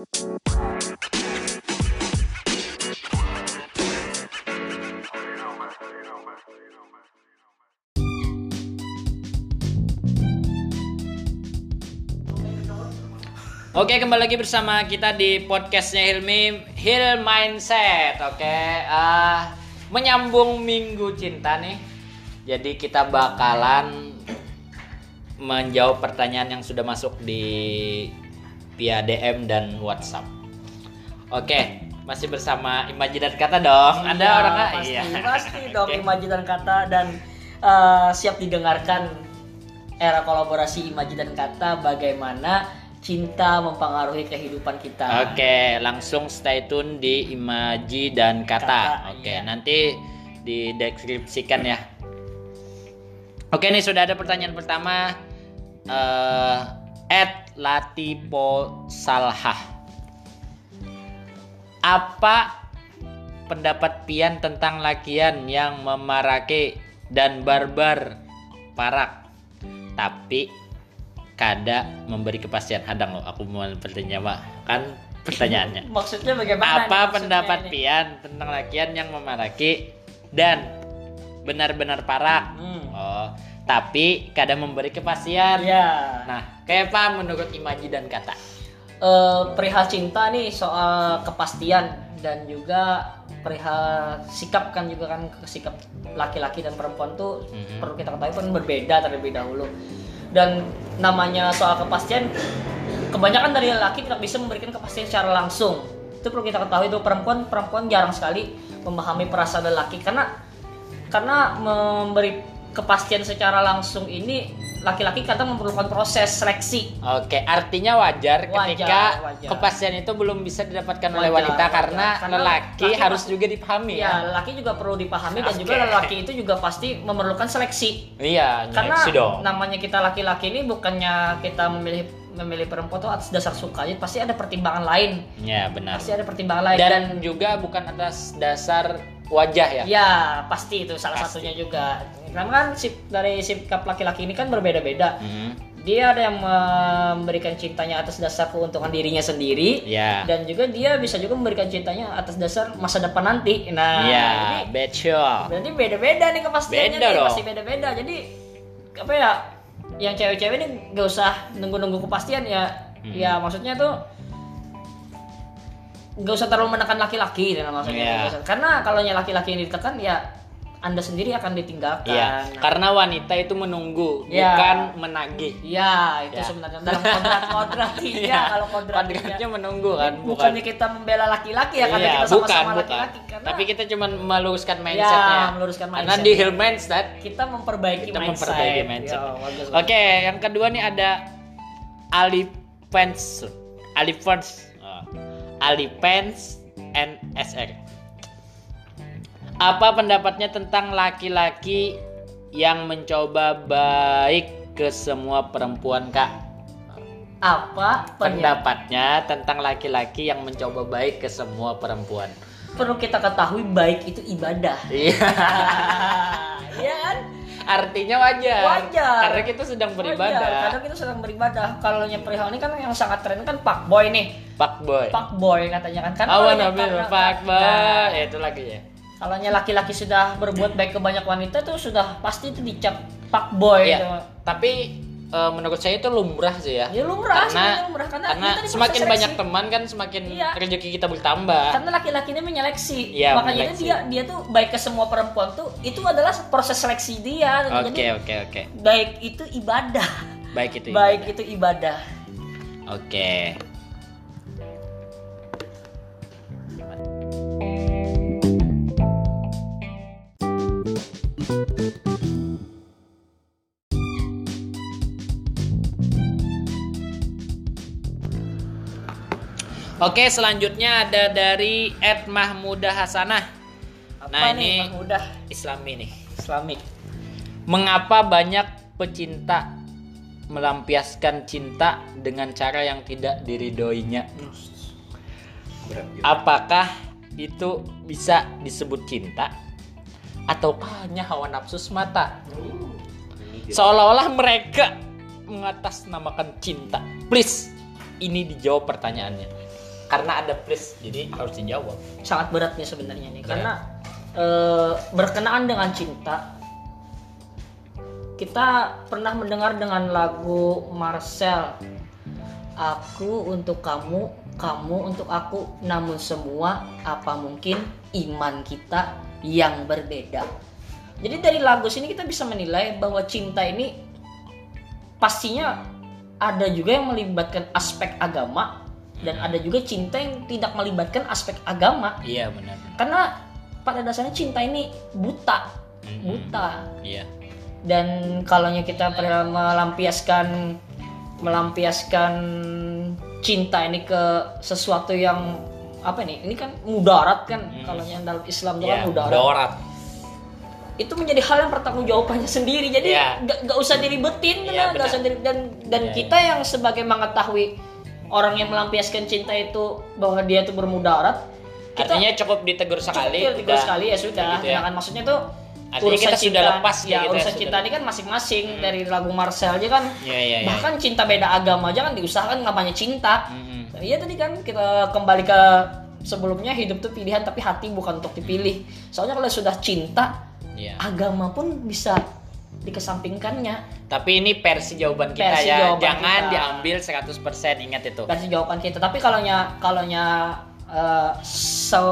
Oke kembali lagi bersama kita di podcastnya Hilmi Hill Mindset. Oke eh, Menyambung minggu cinta nih. Jadi kita bakalan Menjawab pertanyaan yang sudah masuk di Via DM dan Whatsapp Oke masih bersama Imaji dan Kata dong Ada Iya, orang nggak? pasti, Iya. pasti dong Oke. Imaji dan Kata dan eh, siap didengarkan era kolaborasi Imaji dan Kata bagaimana cinta mempengaruhi kehidupan kita. Oke, langsung stay tune di Imaji dan Kata. Kata, Oke, iya. nanti dideskripsikan ya. Oke, nih sudah ada pertanyaan pertama. Eh, Ed Latipo Salhah. Apa pendapat Pian tentang lakian yang memarake dan barbar parak, tapi kada memberi kepastian hadang loh. Aku mau bertanya Pak. kan pertanyaannya. Maksudnya bagaimana? nih Apa maksudnya pendapat ini? Pian tentang lakian yang memaraki dan benar-benar parak? Hmm. Tapi kadang memberi kepastian. Ya. Nah, kayak apa menurut Imaji dan kata? Eh, perihal cinta nih soal kepastian dan juga perihal sikap kan juga kan sikap laki-laki dan perempuan tuh Mhm. perlu kita ketahui pun berbeda terlebih dahulu dan namanya soal kepastian kebanyakan dari laki tidak bisa memberikan kepastian secara langsung itu perlu kita ketahui tuh perempuan perempuan jarang sekali memahami perasaan lelaki karena karena memberi kepastian secara langsung ini laki-laki kadang memerlukan proses seleksi Oke, artinya wajar, Wajar, ketika wajar. kepastian itu belum bisa didapatkan oleh Wajar, wanita wajar. karena, Karena lelaki laki harus juga dipahami ya. Ya, laki juga perlu dipahami dan Oke. juga lelaki itu juga pasti memerlukan seleksi. Iya, Karena seleksi dong. namanya kita laki-laki ini bukannya kita memilih memilih perempuan tuh atas dasar suka, jadi pasti ada pertimbangan lain. Ya, benar. Pasti ada pertimbangan lain Dan juga bukan atas dasar wajah ya. ya pasti itu salah Pasti. satunya juga. Karena kan sip, dari sikap laki-laki ini kan berbeda-beda. Mhm. Dia ada yang memberikan cintanya atas dasar keuntungan dirinya sendiri. Ya. Dan juga dia bisa juga memberikan cintanya atas dasar masa depan nanti. Nah, ya, jadi betul. Berarti beda-beda nih kepastiannya Beda nih, dong. pasti beda-beda. Jadi apa ya? Yang cewek-cewek ini gak usah nunggu-nunggu kepastian ya. Hmm. Ya maksudnya tuh gak usah terlalu menekan laki-laki dan maksudnya. Iya. Nggak usah. Karena kalau yang laki-laki ini ditekan ya anda sendiri akan ditinggalkan. Iya, Nah, karena wanita itu menunggu, Ya. bukan menagih. Iya, itu Ya. sebenarnya dalam kodrat-kodrat Iya, iya kalau kodrat kodratnya menunggu kan, bukan. bukannya kita membela laki-laki ya karena Iya, kita bukan, sama-sama bukan. laki-laki karena Tapi kita cuma meluruskan mindsetnya. Ya, meluruskan Karena mindset. di Hill Mindset. kita memperbaiki Kita mindset. memperbaiki mindset. Ya, bagus, Oke, yang kedua nih ada Ali Pence. Ali Pence. Ali Pence NSR. Apa pendapatnya tentang laki-laki yang mencoba baik ke semua perempuan, Kak? apa pendapat pendapatnya tentang laki-laki yang mencoba baik ke semua perempuan. perlu kita ketahui baik itu ibadah Iya, artinya wajar. Wajar. Karena kita sedang beribadah. Wajar, kadang kita sedang beribadah kalau yang perihal ini kan yang sangat tren kan pak boy nih Pak boy. pak boy katanya kan kan Awan karena- Pak boy. Nah, Ya, itu lagi ya. kalau laki-laki sudah berbuat baik ke banyak wanita tuh sudah pasti itu dicap pak boy Iya. gitu. Tapi eh, menurut saya itu lumrah sih ya. ya lumrah karena lumrah karena, karena semakin seleksi. banyak teman kan semakin Iya. rezeki kita bertambah. karena laki-laki ini menyeleksi Iya, makanya menyeleksi. dia dia tuh baik ke semua perempuan tuh itu adalah proses seleksi dia Oke oke oke. baik itu ibadah Baik itu. baik ibadah. itu ibadah Oke. Oke, selanjutnya ada dari Ed Mahmudah Hasanah. apa Nah, nih ini- Bang udah Islami nih. Islami Mengapa banyak pecinta melampiaskan cinta dengan cara yang tidak diridoinya? Apakah itu bisa disebut cinta ataukah hanya hawa nafsu semata? Seolah-olah mereka mengatasnamakan cinta. Please, ini dijawab pertanyaannya. Karena ada please jadi harus dijawab. Sangat berat nih sebenarnya nih Berat. karena eh, berkenaan dengan cinta kita pernah mendengar dengan lagu Marcel aku untuk kamu kamu untuk aku. Namun semua apa mungkin iman kita yang berbeda? Jadi dari lagu sini kita bisa menilai bahwa cinta ini pastinya ada juga yang melibatkan aspek agama dan ada juga cinta yang tidak melibatkan aspek agama. Iya benar. Karena pada dasarnya cinta ini buta. Mm-mm. buta. Iya. Dan kalau kita pernah melampiaskan melampiaskan cinta ini ke sesuatu yang apa nih ini kan mudarat kan? Hmm. kalau yang dalam Islam itu Iya, kan mudarat. mudarat. Itu menjadi hal yang pertanggungjawabannya sendiri. Jadi Iya. nggak nggak usah diribetin Iya, kan, nggak usah diri- dan dan Iya, kita yang sebagai mengetahui orang yang melampiaskan cinta itu bahwa dia itu bermudarat kita artinya cukup ditegur sekali Cukup udah. sekali ya sudah. Gitu ya. Nah kan maksudnya tuh Artinya kita sudah lepas ya gitu ya, urusan sudah. cinta ini kan masing-masing dari lagu Marcel aja kan. Iya, iya, iya. Bahkan cinta beda agama aja kan diusahakan namanya cinta. Mm-mm. Iya tadi kan kita kembali ke sebelumnya hidup tuh pilihan tapi hati bukan untuk dipilih. Soalnya kalau sudah cinta, Iya. agama pun bisa dikesampingkannya. Tapi ini versi jawaban kita Versi ya. jawaban Jangan kita. diambil 100% ingat itu. Versi jawaban kita. Tapi kalau nya kalau nya eh, so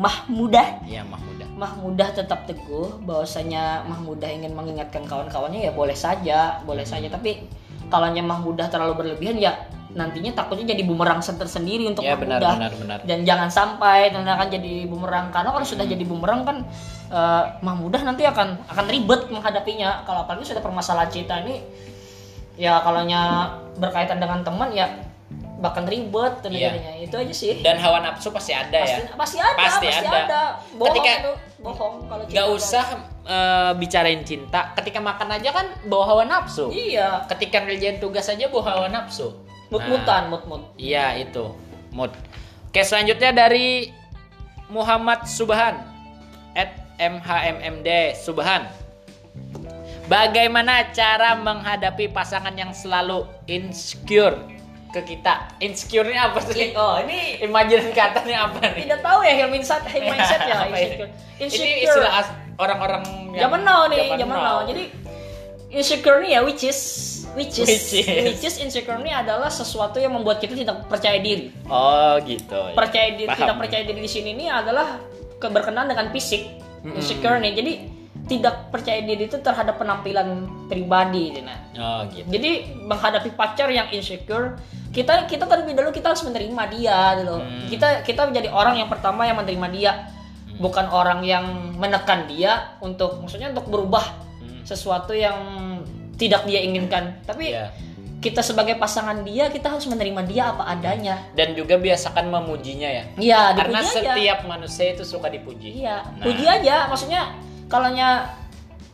Mahmudah Iya, Mahmudah. Mahmudah tetap teguh bahwasanya Mahmudah ingin mengingatkan kawan-kawannya ya boleh saja, boleh saja. Tapi kalau Mahmudah terlalu berlebihan ya nantinya takutnya jadi bumerang tersendiri untuk Ya benar Mahmudah. benar benar. Dan jangan sampai nanti akan jadi bumerang karena kalau sudah jadi bumerang kan eh, Mahmudah nanti akan akan ribet menghadapinya. Kalau apalagi sudah permasalahan cinta ini ya kalau berkaitan dengan teman ya bahkan ribet terjadinya. Itu aja sih. Dan hawa nafsu pasti ada pasti, ya. pasti ada, Pasti pasti, ada. ada. Bohong Ketika- itu, bohong kalau cinta Gak kan. usah eh, bicarain cinta. Ketika makan aja kan bawa hawa nafsu. Iya, Ketika ngerjain tugas aja bawa hawa nafsu. Mut-mutan, mut-mut. Iya itu mood. Oke selanjutnya dari Muhammad Subhan at mhmmd Subhan. Bagaimana cara menghadapi pasangan yang selalu insecure ke kita? Insecure-nya apa sih? Oh, ini Imajin katanya apa nih? tidak tahu ya Hill mindset, mindset ya, Apa ini? insecure. Ini Insecure. istilah orang-orang yang Zaman now nih, zaman now. Jadi insecure nih ya which is which is Which is. which is insecure ini adalah sesuatu yang membuat kita tidak percaya diri. Oh gitu. Percaya diri Paham. tidak percaya diri di sini ini adalah keberkenaan dengan fisik. Insecure nih. Jadi tidak percaya diri itu terhadap penampilan pribadi nah. Oh gitu. Jadi menghadapi pacar yang insecure, kita kita terlebih dahulu kita harus menerima dia gitu. Hmm. Kita kita menjadi orang yang pertama yang menerima dia, bukan orang yang menekan dia untuk maksudnya untuk berubah Hmm. sesuatu yang tidak dia inginkan. Tapi Iya. kita sebagai pasangan dia, kita harus menerima dia apa adanya. Dan juga biasakan memujinya ya. Iya, Karena aja. setiap manusia itu suka dipuji. Iya, Nah. puji aja. Maksudnya kalau nya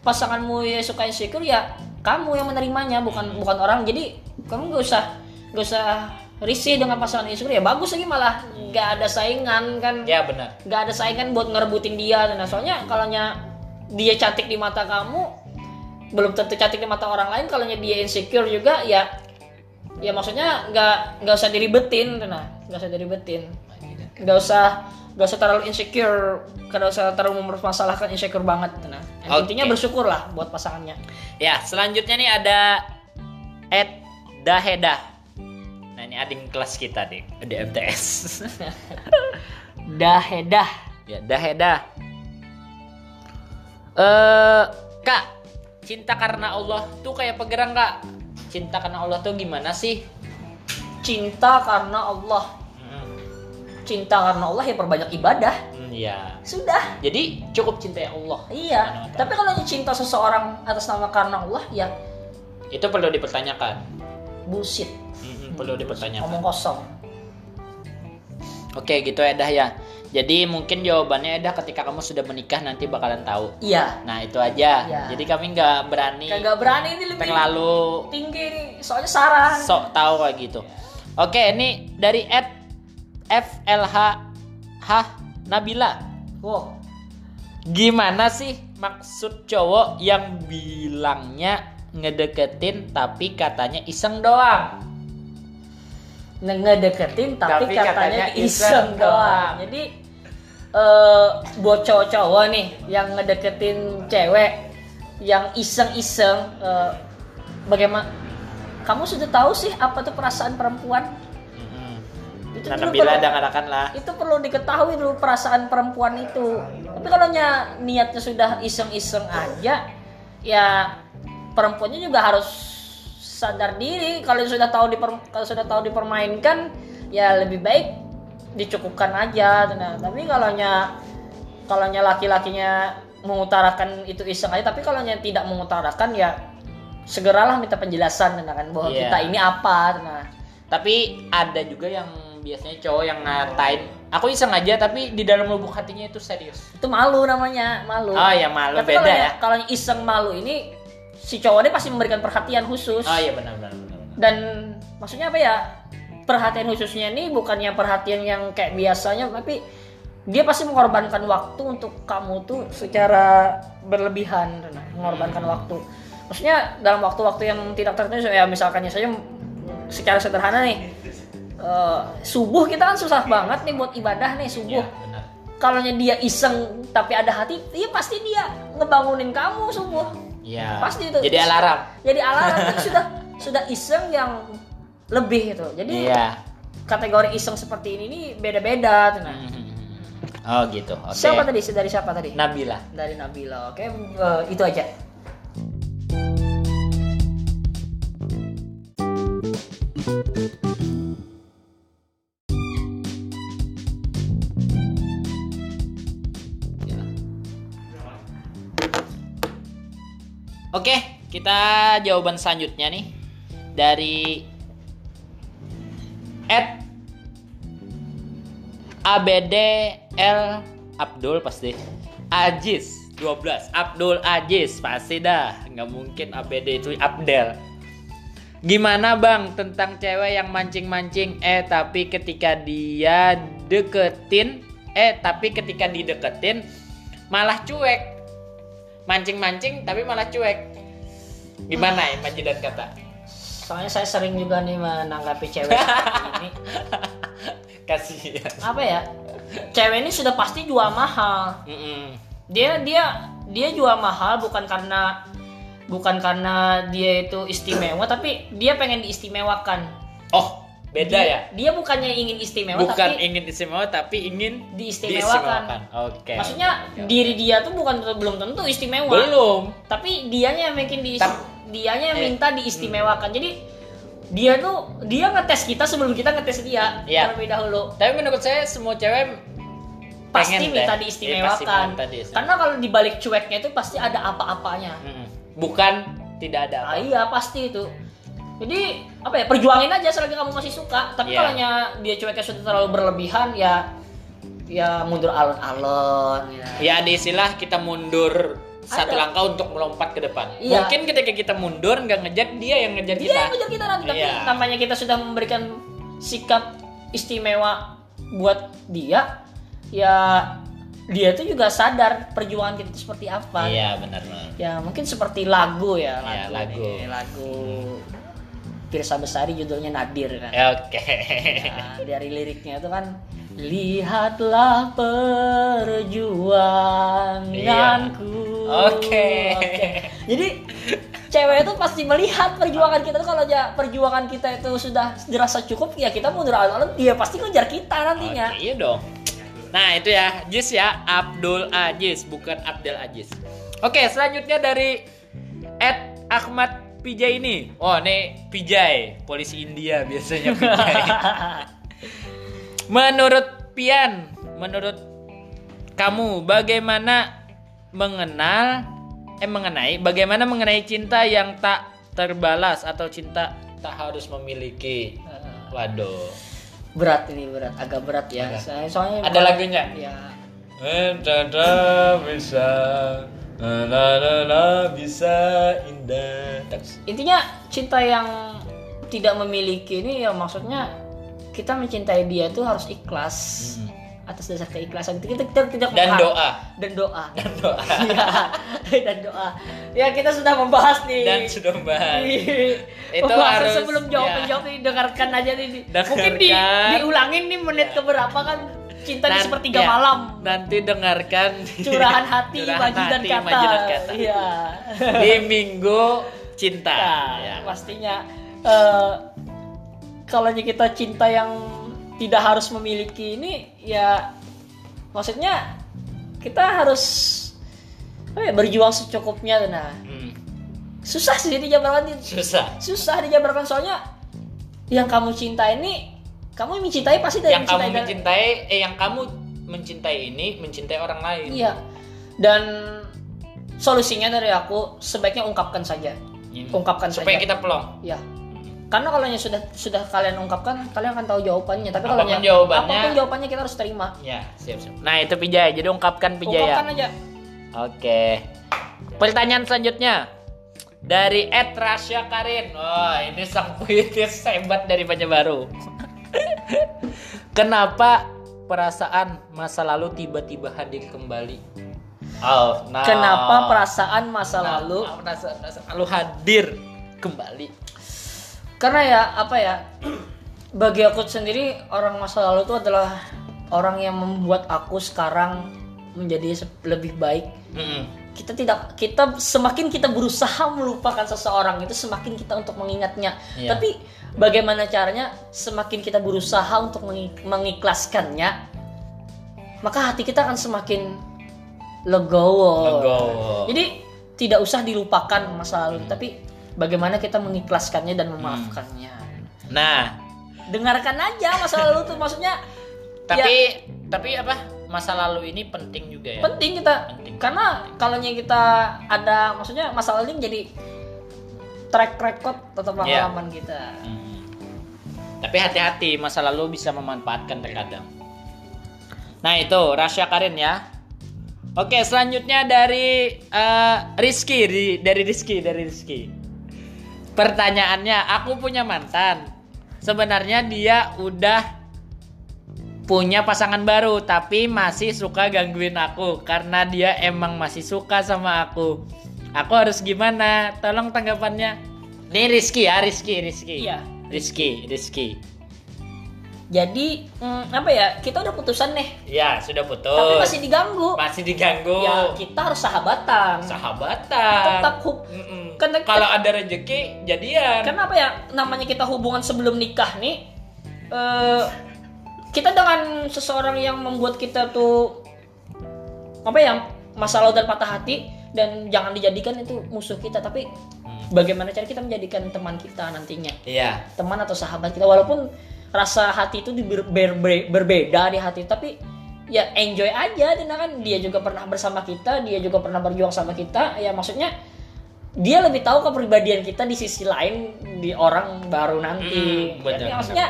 pasanganmu ya suka insecure ya kamu yang menerimanya bukan bukan orang. Jadi kamu gak usah gak usah risih dengan pasangan insecure ya bagus lagi malah nggak ada saingan kan Ya benar. nggak ada saingan buat ngerebutin dia nah soalnya kalau nya dia cantik di mata kamu belum tentu cantik di mata orang lain kalau dia insecure juga ya ya maksudnya nggak nggak usah diribetin nah nggak usah diribetin nggak usah nggak usah terlalu insecure nggak usah terlalu mempermasalahkan insecure banget nah Oke. intinya bersyukur lah buat pasangannya Ya, selanjutnya nih ada Ed Daheda. Nah, ini ading kelas kita nih, di MTS. dahedah ya, Daheda. Eh, Kak, cinta karena Allah tuh kayak pegerang, Kak. Cinta karena Allah tuh gimana sih? cinta karena Allah Hmm, cinta karena Allah ya perbanyak ibadah hmm, ya. sudah Jadi cukup cintai Allah. Iya, tapi kalau cinta seseorang atas nama karena Allah ya Itu perlu dipertanyakan. bullshit. Hmm, perlu dipertanyakan. Ngomong kosong. Oke, gitu Edah ya. Jadi mungkin jawabannya Edah ketika kamu sudah menikah nanti bakalan tahu. Iya. Nah itu aja. Iya. Jadi kami nggak berani Kagak berani ini lebih terlalu tinggi nih, soalnya saran. sok tahu kayak gitu. Oke, ini dari Ed FLH H Nabila. Wow. Gimana sih maksud cowok yang bilangnya ngedeketin tapi katanya iseng doang? nge- ngedeketin tapi, Tapi katanya, katanya iseng iseng doang. doang. Jadi eh buat cowok-cowok nih yang ngedeketin cewek yang iseng-iseng eh, bagaimana kamu sudah tahu sih apa tuh perasaan perempuan? Itu perlu- katakan lah. itu perlu diketahui dulu perasaan perempuan itu. Tapi kalau nya- niatnya sudah iseng-iseng aja, ya perempuannya juga harus sadar diri. Kalau sudah tahu diper, kalau sudah tahu dipermainkan, ya lebih baik dicukupkan aja. Nah, tapi kalau nya kalau nya laki-lakinya mengutarakan itu iseng aja, tapi kalau nya tidak mengutarakan ya segeralah minta penjelasan nah, kan bahwa Iya. kita ini apa. Nah, Tapi ada juga yang biasanya cowok yang ngatain, aku iseng aja tapi di dalam lubuk hatinya itu serius. itu malu namanya, malu. Oh ya malu Tapi beda ya. Kalau iseng malu ini si cowoknya pasti memberikan perhatian khusus. Oh iya benar benar benar. Dan maksudnya apa ya? Perhatian khususnya ini bukannya perhatian yang kayak biasanya, tapi dia pasti mengorbankan waktu untuk kamu tuh secara berlebihan, nah, mengorbankan waktu. Maksudnya dalam waktu-waktu yang tidak tertentu ya misalkannya saja secara sederhana nih. eh, subuh kita kan susah banget nih buat ibadah nih subuh benar. kalau dia iseng tapi ada hati, iya pasti dia ngebangunin kamu subuh. Iya. Pasti itu. Jadi alarm. Jadi alarm itu sudah sudah iseng yang lebih itu. Jadi Iya. kategori iseng seperti ini nih beda-beda. tuh, Nah. Mhm. Oh gitu. Oke. Siapa tadi? Dari siapa tadi? Nabila. Dari Nabila. Oke, eh, itu aja. Oke, kita jawaban selanjutnya nih dari at ABDL Abdul pasti. Ajis 12 Abdul Ajis pasti dah. Nggak mungkin ABD itu Abdel. Gimana bang tentang cewek yang mancing-mancing? Eh tapi ketika dia deketin eh tapi ketika dideketin malah cuek. Mancing-mancing tapi malah cuek. Gimana ya Manji dan kata Soalnya saya sering juga nih menanggapi cewek ini. kasihan Apa ya? Cewek ini sudah pasti jual mahal. Mm-mm. dia dia dia jual mahal bukan karena bukan karena dia itu istimewa tapi dia pengen diistimewakan oh beda dia, ya? dia bukannya ingin istimewa bukan tapi ingin istimewa tapi ingin diistimewakan. oke. Maksudnya oke, oke. diri dia tuh bukan belum tentu istimewa. Belum. Tapi dianya yang bikin di dianya yang eh, minta diistimewakan. Jadi dia tuh dia ngetes kita sebelum kita ngetes dia. Iya. terlebih dahulu. Tapi menurut saya semua cewek pasti pengen minta deh. diistimewakan Iya, pasti minta diistimewakan. karena kalau dibalik cueknya itu pasti ada apa-apanya. Mm-mm. bukan tidak ada Ah, apa iya pasti itu. Jadi apa ya perjuangin aja selagi kamu masih suka. Tapi Iya. kalau dia cueknya sudah terlalu berlebihan ya ya mundur alon-alon. Ya. ya ada istilah kita mundur satu Ada. langkah untuk melompat ke depan Iya. mungkin ketika kita mundur nggak ngejar dia yang ngejar Dia kita yang ngejar kita nanti. Tapi Iya. namanya kita sudah memberikan sikap istimewa buat dia, ya dia tuh juga sadar perjuangan kita seperti apa. iya benar Ya mungkin seperti lagu ya Iya, lagu. lagu. nih, lagu. Pirsa Besari judulnya Nadir kan. Ya, oke Nah, dari liriknya itu kan lihatlah perjuanganku. Iya. Oke. Oke. Jadi cewek itu pasti melihat perjuangan kita tuh kalau aja perjuangan kita itu sudah dirasa cukup ya kita mundur alon-alon dia pasti ngejar kita nantinya. Oke, iya dong. Nah itu ya, Jis ya, Abdul Aziz, bukan Abdel Aziz. Oke, selanjutnya dari Ed Ahmad Pijay ini. Oh, ini Pijay, polisi India biasanya Pijay. menurut Pian, menurut kamu bagaimana mengenal eh mengenai bagaimana mengenai cinta yang tak terbalas atau cinta tak harus memiliki? Waduh. berat ini berat, agak berat ya. Agak. Saya soalnya Ada lagunya? Ya. Dada bisa na na na, bisa indah intinya cinta yang tidak memiliki ini ya maksudnya kita mencintai dia tuh harus ikhlas Hmm. atas dasar keikhlasan kita, kita tidak Dan doa. dan doa Dan doa. Iya, dan doa ya kita sudah membahas nih Dan sudah membahas. Itu Pembahasan harus- sebelum jawaban ya. jawab nih dengarkan aja nih Dengarkan. mungkin di diulangin nih menit Ya. keberapa kan cinta di Dan- sepertiga ya, malam Nanti dengarkan curahan hati Curahan dan hati, kata dan kata. iya Di minggu cinta. Nah, Ya. pastinya eh kalau kita cinta yang tidak harus memiliki ini ya maksudnya kita harus ya, berjuang secukupnya nah Hmm, susah sih dijabarkan susah. susah dijabarkan soalnya yang kamu cinta ini kamu mencintai pasti dari Yang kamu mencintai dan- mencintai, eh yang kamu mencintai ini mencintai orang lain. iya dan solusinya dari aku sebaiknya ungkapkan saja Hmm. ungkapkan supaya saja kita pelong. Ya. Karena kalau yang sudah sudah kalian ungkapkan, kalian akan tahu jawabannya. Tapi kalau yang- jawabannya- apa pun jawabannya kita harus terima. Ya, siap siap. Nah itu Pijaya, jadi ungkapkan Pijaya. Ungkapkan aja. Oke. Pertanyaan selanjutnya dari Ed Rasya Karin. Wah, ini sang puitis hebat dari Baru. Kenapa perasaan masa lalu tiba-tiba hadir kembali? Oh, nah. Kenapa perasaan masa Kenapa lalu? perasaan masa lalu hadir kembali? Karena ya apa ya? Bagi aku sendiri orang masa lalu itu adalah orang yang membuat aku sekarang menjadi lebih baik. Mm-mm. Kita tidak kita semakin kita berusaha melupakan seseorang itu semakin kita untuk mengingatnya. Iya. Tapi bagaimana caranya? Semakin kita berusaha untuk mengi- mengikhlaskannya, maka hati kita akan semakin legowo. Legowo. Jadi tidak usah dilupakan masa lalu, tapi bagaimana kita mengikhlaskannya dan memaafkannya. Nah, Dengarkan aja masa lalu tuh maksudnya tapi tapi apa? Masa lalu ini penting juga ya. penting kita Penting. karena kalau kita ada maksudnya masa lalu ini jadi track record Iya. pengalaman kita. Hmm. Tapi hati-hati, masa lalu bisa memanfaatkan terkadang. Nah itu Rasya Karin ya. Oke selanjutnya dari eh, Rizky di- dari Rizky dari Rizky. Pertanyaannya, aku punya mantan. Sebenarnya dia udah punya pasangan baru tapi masih suka gangguin aku karena dia emang masih suka sama aku. Aku harus gimana? Tolong tanggapannya. Ini Rizky ya, Rizky, Rizky. Iya. Rizky, Rizky. Jadi hmm, apa ya kita udah putusan nih, Ya, sudah putus. tapi masih diganggu. Masih diganggu. Ya kita harus sahabatan. Sahabatan. Tetap hub- Mm-mm. Kan- Kalau ada rezeki, jadian. Karena apa ya namanya kita hubungan sebelum nikah nih, eh, kita dengan seseorang yang membuat kita tuh apa ya masalah dan patah hati dan jangan dijadikan itu musuh kita, tapi Hmm. bagaimana cara kita menjadikan teman kita nantinya, Iya. teman atau sahabat kita, walaupun rasa hati itu ber- ber- ber- berbeda di hati, tapi ya enjoy aja, karena kan dia juga pernah bersama kita, dia juga pernah berjuang sama kita, ya maksudnya dia lebih tahu kepribadian kita di sisi lain di orang baru nanti. Mm, benar, Jadi maksudnya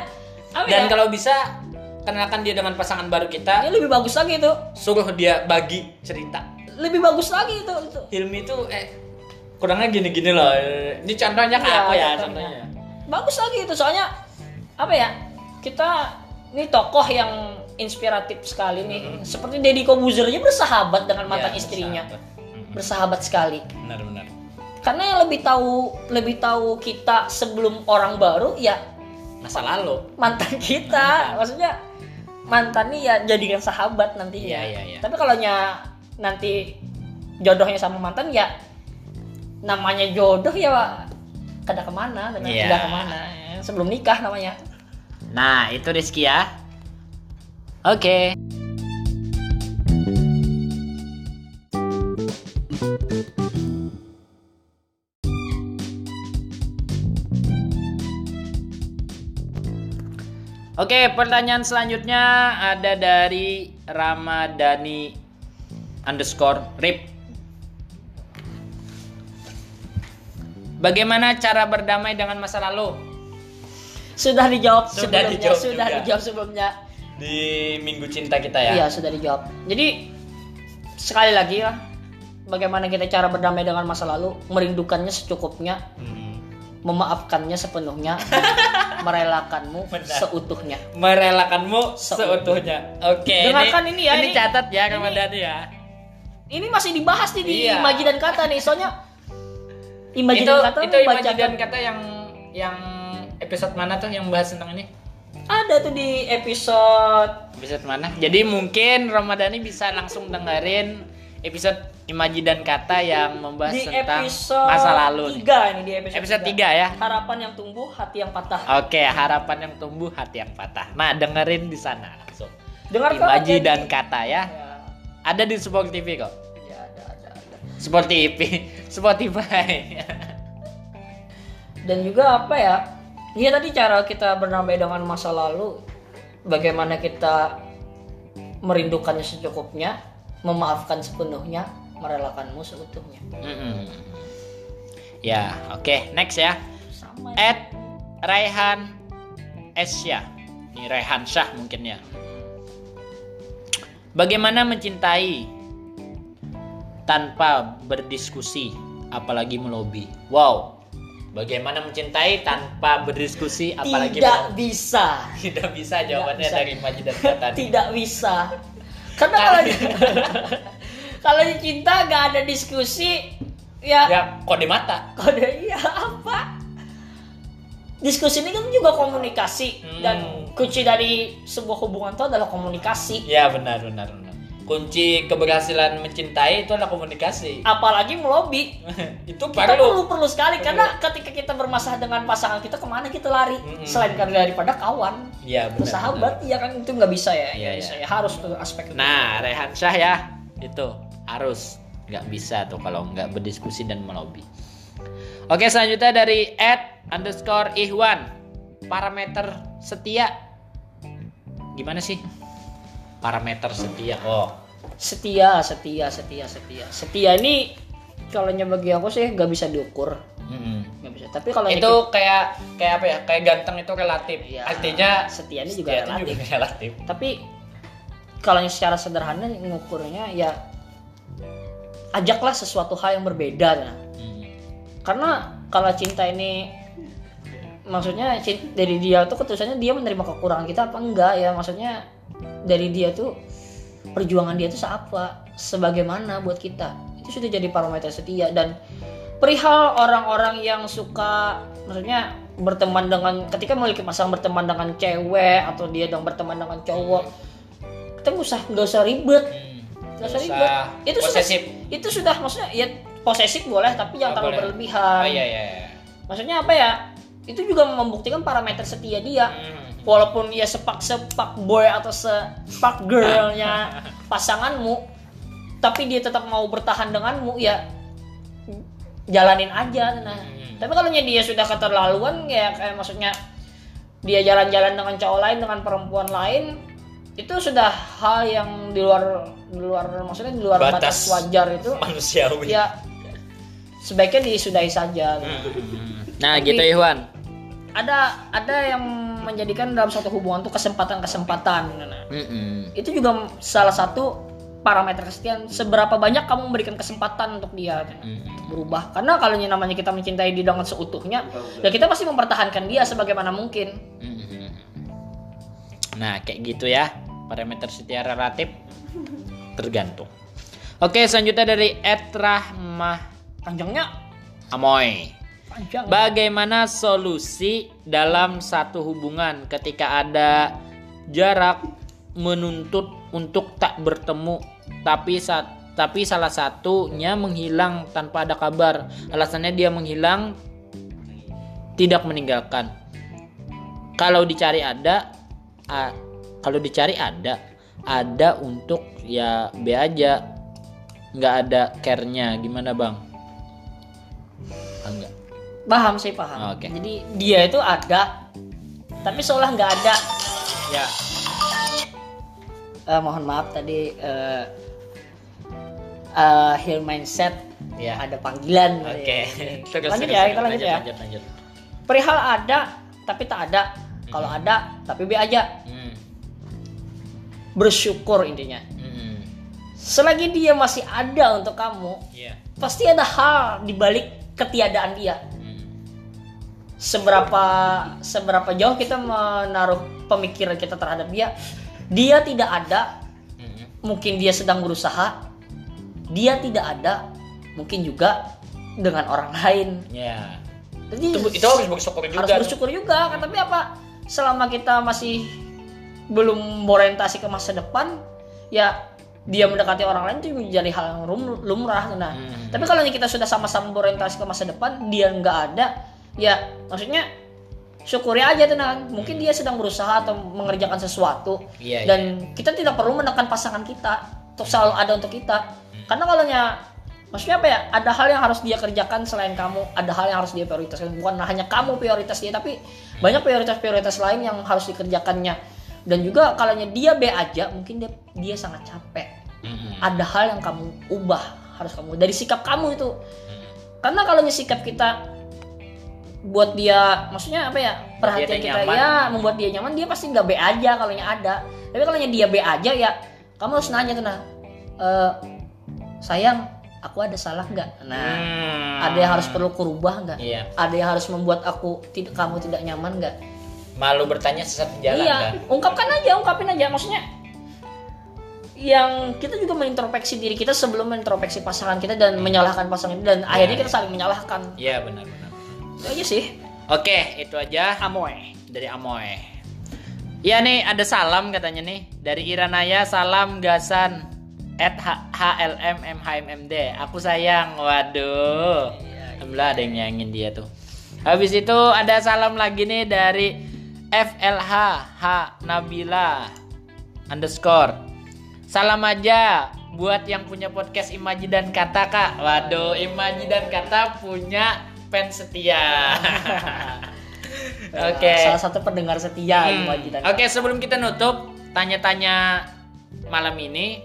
apa Dan ya? kalau bisa kenalkan dia dengan pasangan baru kita, Dia lebih bagus lagi itu. suruh dia bagi cerita. Lebih bagus lagi itu. itu. Hilmi itu eh kurangnya gini-gini loh. Ini contohnya ke Iya, aku ya, contohnya. contohnya. Bagus lagi itu soalnya apa ya? Kita ini tokoh yang inspiratif sekali nih. Seperti Deddy Kobuzer aja bersahabat dengan mantan Iya, istrinya. bersahabat. Sekali. Benar-benar. Karena yang lebih tahu lebih tahu kita sebelum orang baru ya Masa lalu. mantan kita. Maksudnya mantan nih ya jadikan sahabat nantinya. Iya, iya, iya. Tapi kalau nya nanti jodohnya sama mantan ya namanya jodoh ya kada ke mana, dan Iya. tidak ke mana. Sebelum nikah namanya. Nah, itu Rizky ya. Oke. Oke, pertanyaan selanjutnya ada dari Ramadhani underscore Rip. Bagaimana cara berdamai dengan masa lalu? Sudah dijawab Sudah sebelumnya, dijawab sudah juga. dijawab sebelumnya. Di minggu cinta kita ya. Iya, sudah dijawab. Jadi sekali lagi lah bagaimana kita cara berdamai dengan masa lalu, merindukannya secukupnya. Hmm. memaafkannya sepenuhnya merelakanmu Benar. seutuhnya Merelakanmu Seutuhnya. seutuhnya. Oke. Dengarkan ini ya, Ini ini- catat ya ini- Ramadhani ya. Ini masih dibahas nih di Iya. imaji dan kata nih soalnya imaji itu dan kata itu imaji dan kata yang yang episode mana tuh yang bahas tentang ini? ada tuh di episode Episode mana? Jadi mungkin Ramadhani bisa langsung dengerin episode imaji dan kata yang membahas di tentang masa lalu. nih. 3 ini di episode, Episode tiga. 3 ya. harapan yang tumbuh hati yang patah Oke, harapan yang tumbuh, hati yang patah. Nah, dengerin di sana langsung. dengarkan Imaji dan kata ya. ya, Ada di Sport TV kok. ya ada ada ada Sport TV, Spotify. dan juga apa ya Iya tadi cara kita bernamai dengan masa lalu bagaimana kita merindukannya secukupnya memaafkan sepenuhnya merelakanmu seutuhnya Mm-mm. Ya, oke, next ya. sama At Raihan Esya. Ini Raihan Syah mungkin ya. Bagaimana mencintai tanpa berdiskusi, apalagi melobi? Wow. Bagaimana mencintai tanpa berdiskusi, apalagi tidak melobi? bisa Tidak bisa jawabannya bisa. dari Maji dan Kata. tidak bisa karena kalau kalau cinta nggak ada diskusi ya, Ya, kode mata. kode iya apa diskusi ini kan juga komunikasi Hmm. dan kunci dari sebuah hubungan itu adalah komunikasi Ya, benar, benar, benar. Kunci keberhasilan mencintai itu adalah komunikasi. apalagi melobi itu kita perlu. perlu perlu sekali karena ketika kita bermasalah dengan pasangan kita ke mana kita lari Mm-mm. selain karena daripada kawan Iya, benar. sahabat ya kan itu nggak bisa ya Iya, bisa iya. ya harus tuh aspek itu. Nah, Rehan Syah ya, itu harus nggak bisa tuh kalau nggak berdiskusi dan melobi. Oke, selanjutnya dari Ed underscore Ihwan, parameter setia. Gimana sih? Parameter setia. Oh, setia setia setia setia setia ini kalau bagi aku sih nggak bisa diukur mm-mm. nggak bisa tapi kalau itu kayak kayak apa ya? Kayak ganteng itu relatif. Iya, Artinya setia ini juga setia relatif. juga relatif. tapi kalau secara sederhana ngukurnya ya ajaklah sesuatu hal yang berbeda nah. Mm. karena kalau cinta ini maksudnya dari dia tuh ketusannya dia menerima kekurangan kita apa enggak ya maksudnya dari dia tuh perjuangan dia tuh seapa sebagaimana buat kita itu sudah jadi parameter setia dan perihal orang-orang yang suka maksudnya berteman dengan ketika memiliki pasangan berteman dengan cewek atau dia dong berteman dengan cowok kita nggak usah nggak usah ribet Hmm. nggak usah ribet itu posesif. sudah itu sudah maksudnya ya posesif boleh tapi jangan terlalu berlebihan Oh iya iya. iya. maksudnya apa ya itu juga membuktikan parameter setia dia Hmm. walaupun ya sepak sepak boy atau sepak girlnya pasanganmu tapi dia tetap mau bertahan denganmu ya jalanin aja nah Hmm. tapi kalau dia sudah keterlaluan ya kayak maksudnya dia jalan-jalan dengan cowok lain dengan perempuan lain itu sudah hal yang di luar di luar maksudnya di luar batas, Batas. wajar itu Manusiawi. ya sebaiknya disudahi saja Nah, Tapi- gitu Iwan. Ada ada yang menjadikan dalam suatu hubungan tuh kesempatan-kesempatan Nah, Mm-mm. itu juga salah satu parameter kesetiaan seberapa banyak kamu memberikan kesempatan untuk dia Mm-mm. berubah karena kalau namanya kita mencintai dia dengan seutuhnya ya kita pasti mempertahankan dia sebagaimana mungkin Mm-mm. Nah, kayak gitu ya. Parameter setia relatif tergantung. Oke, selanjutnya dari Ed Rahmah panjangnya Amoy. Bagaimana solusi dalam satu hubungan ketika ada jarak menuntut untuk tak bertemu tapi saat tapi salah satunya menghilang tanpa ada kabar. Alasannya dia menghilang tidak meninggalkan. Kalau dicari ada a- kalau dicari ada ada untuk ya B aja nggak ada care-nya gimana bang? Ah, paham sih paham Oke. jadi dia itu ada tapi seolah nggak ada Ya. Eh, mohon maaf tadi eh eh, heal mindset Ya. ada panggilan Oke. Terus, lanjut terus, ya terus. kita lanjut ya Lanjut, lanjut. perihal ada tapi tak ada kalau ada tapi be aja Hmm. bersyukur intinya Hmm. selagi dia masih ada untuk kamu Iya. pasti ada hal di balik ketiadaan dia Hmm. Seberapa seberapa jauh kita menaruh pemikiran kita terhadap dia dia tidak ada mungkin dia sedang berusaha dia tidak ada mungkin juga dengan orang lain Ya. jadi Itu, itu harus bersyukur juga. harus bersyukur juga kan tapi apa selama kita masih belum orientasi ke masa depan ya dia mendekati orang lain itu menjadi hal yang lumrah nah Hmm. tapi kalau kita sudah sama-sama berorientasi ke masa depan dia nggak ada ya maksudnya syukuri aja tuh nah mungkin dia sedang berusaha atau mengerjakan sesuatu Iya, dan kita tidak perlu menekan pasangan kita untuk selalu ada untuk kita. Karena kalau maksudnya apa ya ada hal yang harus dia kerjakan selain kamu ada hal yang harus dia prioritaskan. Bukan hanya kamu prioritas dia tapi banyak prioritas-prioritas lain yang harus dikerjakannya. Dan juga kalau dia B aja mungkin dia dia sangat capek. Mm-mm. ada hal yang kamu ubah harus kamu dari sikap kamu itu. Karena kalau sikap kita buat dia maksudnya apa ya perhatian dia kita nyaman. ya membuat dia nyaman dia pasti nggak B aja kalau ada tapi kalau dia B aja ya kamu harus nanya tuh nah "Eh, sayang aku ada salah nggak nah Hmm. ada yang harus perlu kurubah nggak Iya. ada yang harus membuat aku tidak kamu tidak nyaman nggak Malu bertanya sesat di jalan iya kan? ungkapkan aja ungkapin aja maksudnya yang kita juga mengintrospeksi diri kita sebelum mengintrospeksi pasangan kita dan menyalahkan pasangan kita dan akhirnya kita saling menyalahkan Iya benar-benar. Itu aja sih Oke, itu aja amoy dari Amoy. Iya nih, ada salam katanya nih dari Iranaya salam gasan at HLMMHMMD. Aku sayang. Waduh. Alhamdulillah ada yang nyayangin dia tuh. Habis itu ada salam lagi nih dari FLH H Nabila underscore. Salam aja buat yang punya podcast Imaji dan Kata kak. Waduh, Imaji dan Kata punya fans setia. Oke. salah satu pendengar setia Hmm. Oke, sebelum kita nutup, tanya-tanya malam ini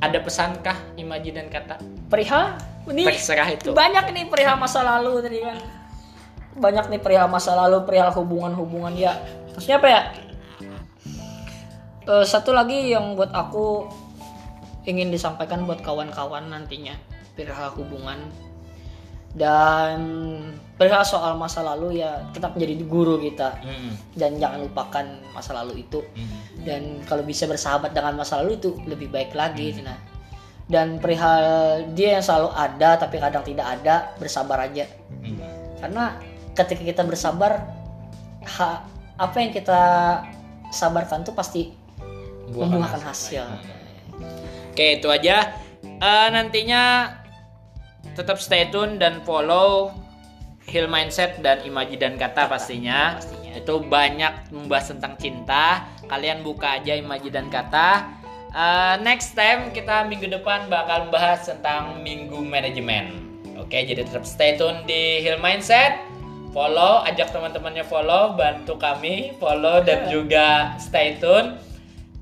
ada pesankah Imaji dan Kata? perihal ini Terserah itu. banyak nih perihal masa lalu tadi kan banyak nih perihal masa lalu perihal hubungan-hubungan ya maksudnya apa ya Eh, satu lagi yang buat aku ingin disampaikan buat kawan-kawan nantinya perihal hubungan dan perihal soal masa lalu ya tetap menjadi guru kita Mm-mm. dan jangan lupakan masa lalu itu Mm. dan kalau bisa bersahabat dengan masa lalu itu lebih baik lagi Tina. dan perihal dia yang selalu ada tapi kadang tidak ada bersabar aja Mm. karena ketika kita bersabar ha- apa yang kita sabarkan tuh pasti Buahkan membuahkan hasil Oke, itu aja. Eh, nantinya tetap stay tune dan follow Hill Mindset dan Imaji dan Kata pastinya. Pastinya. Itu banyak membahas tentang cinta. Kalian buka aja Imaji dan Kata. Eh, next time kita minggu depan bakal membahas tentang minggu manajemen. Oke, jadi tetap stay tune di Hill Mindset. Follow, ajak teman-temannya follow, bantu kami follow dan juga stay tune.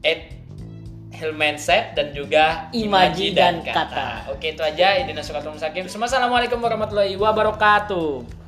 At Hill Mindset dan juga Imaji dan Kata. Oke itu aja. Idina Sukatul Musakim. Assalamualaikum warahmatullahi wabarakatuh.